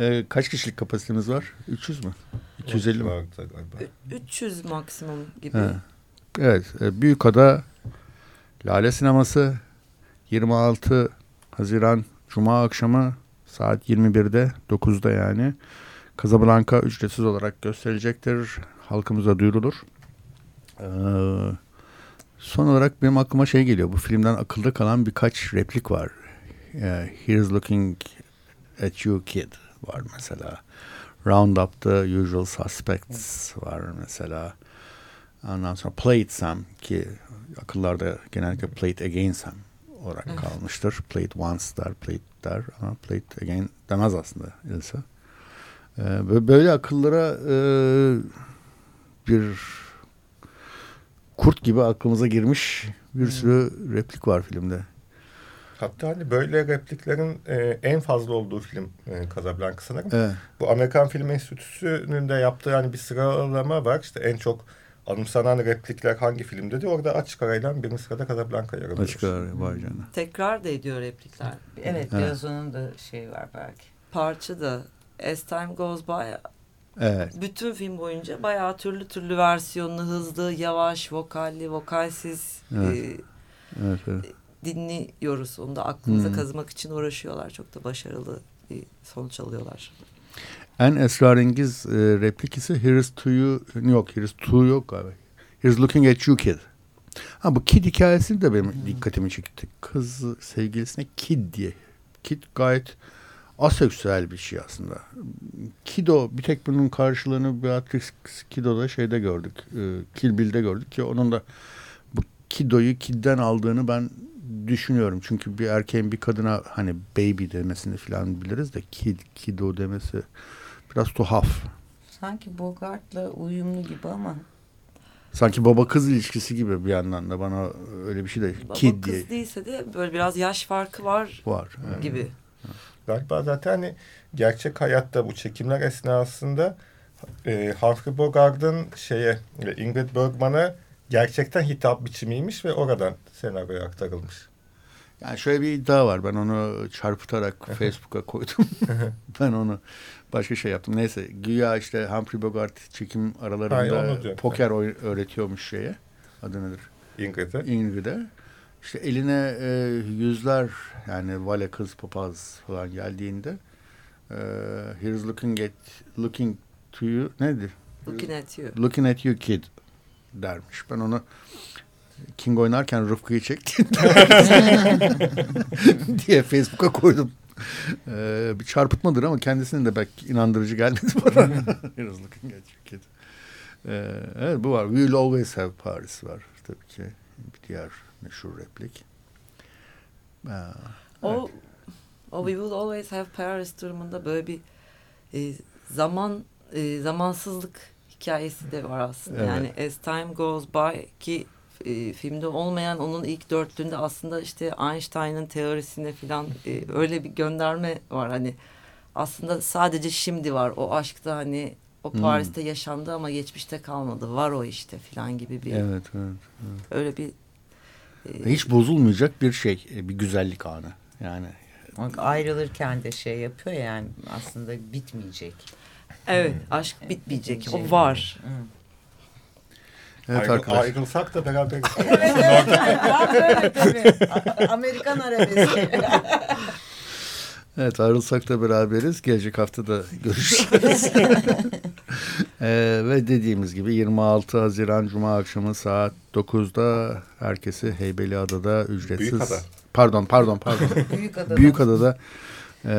e, kaç kişilik kapasitemiz var? 300 mü? 250 mi? 300 maksimum gibi. He. Evet. E, Büyükada Lale Sineması 26 Haziran Cuma akşamı saat 21'de 9'da yani Casablanca ücretsiz olarak gösterilecektir. Halkımıza duyurulur. Ee, son olarak benim aklıma şey geliyor. Bu filmden akılda kalan birkaç replik var. Ee, Here's looking at you kid var mesela. Round up the usual suspects var mesela. Ondan sonra play it Sam ki akıllarda genellikle play it again Sam olarak evet. kalmıştır. Play it once der, play it der ama play it again demez aslında Ilsa. Ee, böyle akıllara e, bir kurt gibi aklımıza girmiş bir sürü replik var filmde. Hatta hani böyle repliklerin e, en fazla olduğu film e, Casablanca sanırım. Evet. Bu Amerikan Film Enstitüsü'nün de yaptığı hani bir sıralama var. İşte en çok anımsanan replikler hangi filmde diye orada açık arayla birinci sırada Casablanca yer alıyor. Açık arayla vay canına. Tekrar da ediyor replikler. Evet, evet. biraz onun da şey var belki. Parça da As Time Goes By Evet. Bütün film boyunca bayağı türlü türlü versiyonlu, hızlı, yavaş, vokalli, vokalsiz evet. E, evet, evet. dinliyoruz. Onu da aklımıza hmm. kazımak için uğraşıyorlar. Çok da başarılı bir sonuç alıyorlar. En esrarengiz e, replik ise Here's to you yok Here's to yok abi. Here's looking at you kid. Ha bu kid hikayesi de benim hmm. dikkatimi çekti. Kız sevgilisine kid diye. Kid gayet aseksüel bir şey aslında. Kido bir tek bunun karşılığını Beatrix Kido'da şeyde gördük. E, Kill Bill'de gördük ki onun da bu Kido'yu Kid'den aldığını ben düşünüyorum. Çünkü bir erkeğin bir kadına hani baby demesini falan biliriz de kid, Kido demesi biraz tuhaf. Sanki Bogart'la uyumlu gibi ama Sanki baba kız ilişkisi gibi bir yandan da bana öyle bir şey de baba kid kız diye. değilse de böyle biraz yaş farkı var. Var. Evet. Gibi. Galiba zaten hani gerçek hayatta bu çekimler esnasında e, Humphrey Bogart'ın şeye Ingrid Bergman'a gerçekten hitap biçimiymiş ve oradan senaryoya aktarılmış. Yani şöyle bir iddia var. Ben onu çarpıtarak Facebook'a koydum. ben onu başka şey yaptım. Neyse güya işte Humphrey Bogart çekim aralarında Hayır, poker öğretiyormuş şeye. Adı nedir? Ingrid'e. Ingrid'e. İşte eline e, yüzler yani vale kız papaz falan geldiğinde e, here's looking at looking to you nedir? Looking at you. Looking at you kid dermiş. Ben onu King oynarken Rıfkı'yı çektim diye Facebook'a koydum. Ee, bir çarpıtmadır ama kendisinin de belki inandırıcı gelmedi bana. here's looking at you kid. Ee, evet bu var. We will always have Paris var tabii ki. Bir diğer meşhur replik. Ee, o, o We Will Always Have Paris durumunda böyle bir e, zaman e, zamansızlık hikayesi de var aslında. Evet. Yani As Time Goes By ki e, filmde olmayan onun ilk dörtlüğünde aslında işte Einstein'ın teorisine falan e, öyle bir gönderme var. Hani aslında sadece şimdi var. O aşkta hani o hmm. Paris'te hmm. yaşandı ama geçmişte kalmadı. Var o işte falan gibi bir. Evet, evet, evet. Öyle bir hiç bozulmayacak bir şey, e, bir güzellik anı. Yani ayrılırken de şey yapıyor yani aslında bitmeyecek. Evet, hmm. aşk bitmeyecek. bitmeyecek. O var. Hmm. Evet Ayrıl, Ayrılsak da beraber. evet, Amerikan arabeski. Evet ayrılsak da beraberiz. Gelecek hafta da görüşürüz. ee, ve dediğimiz gibi 26 Haziran Cuma akşamı saat 9'da herkesi Heybeliada'da ücretsiz. Büyükada. Pardon pardon pardon. Büyükada'da. Büyükada'da e,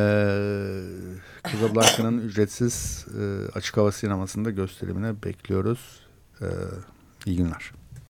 Casablanca'nın ücretsiz e, açık hava sinemasında gösterimine bekliyoruz. E, iyi günler.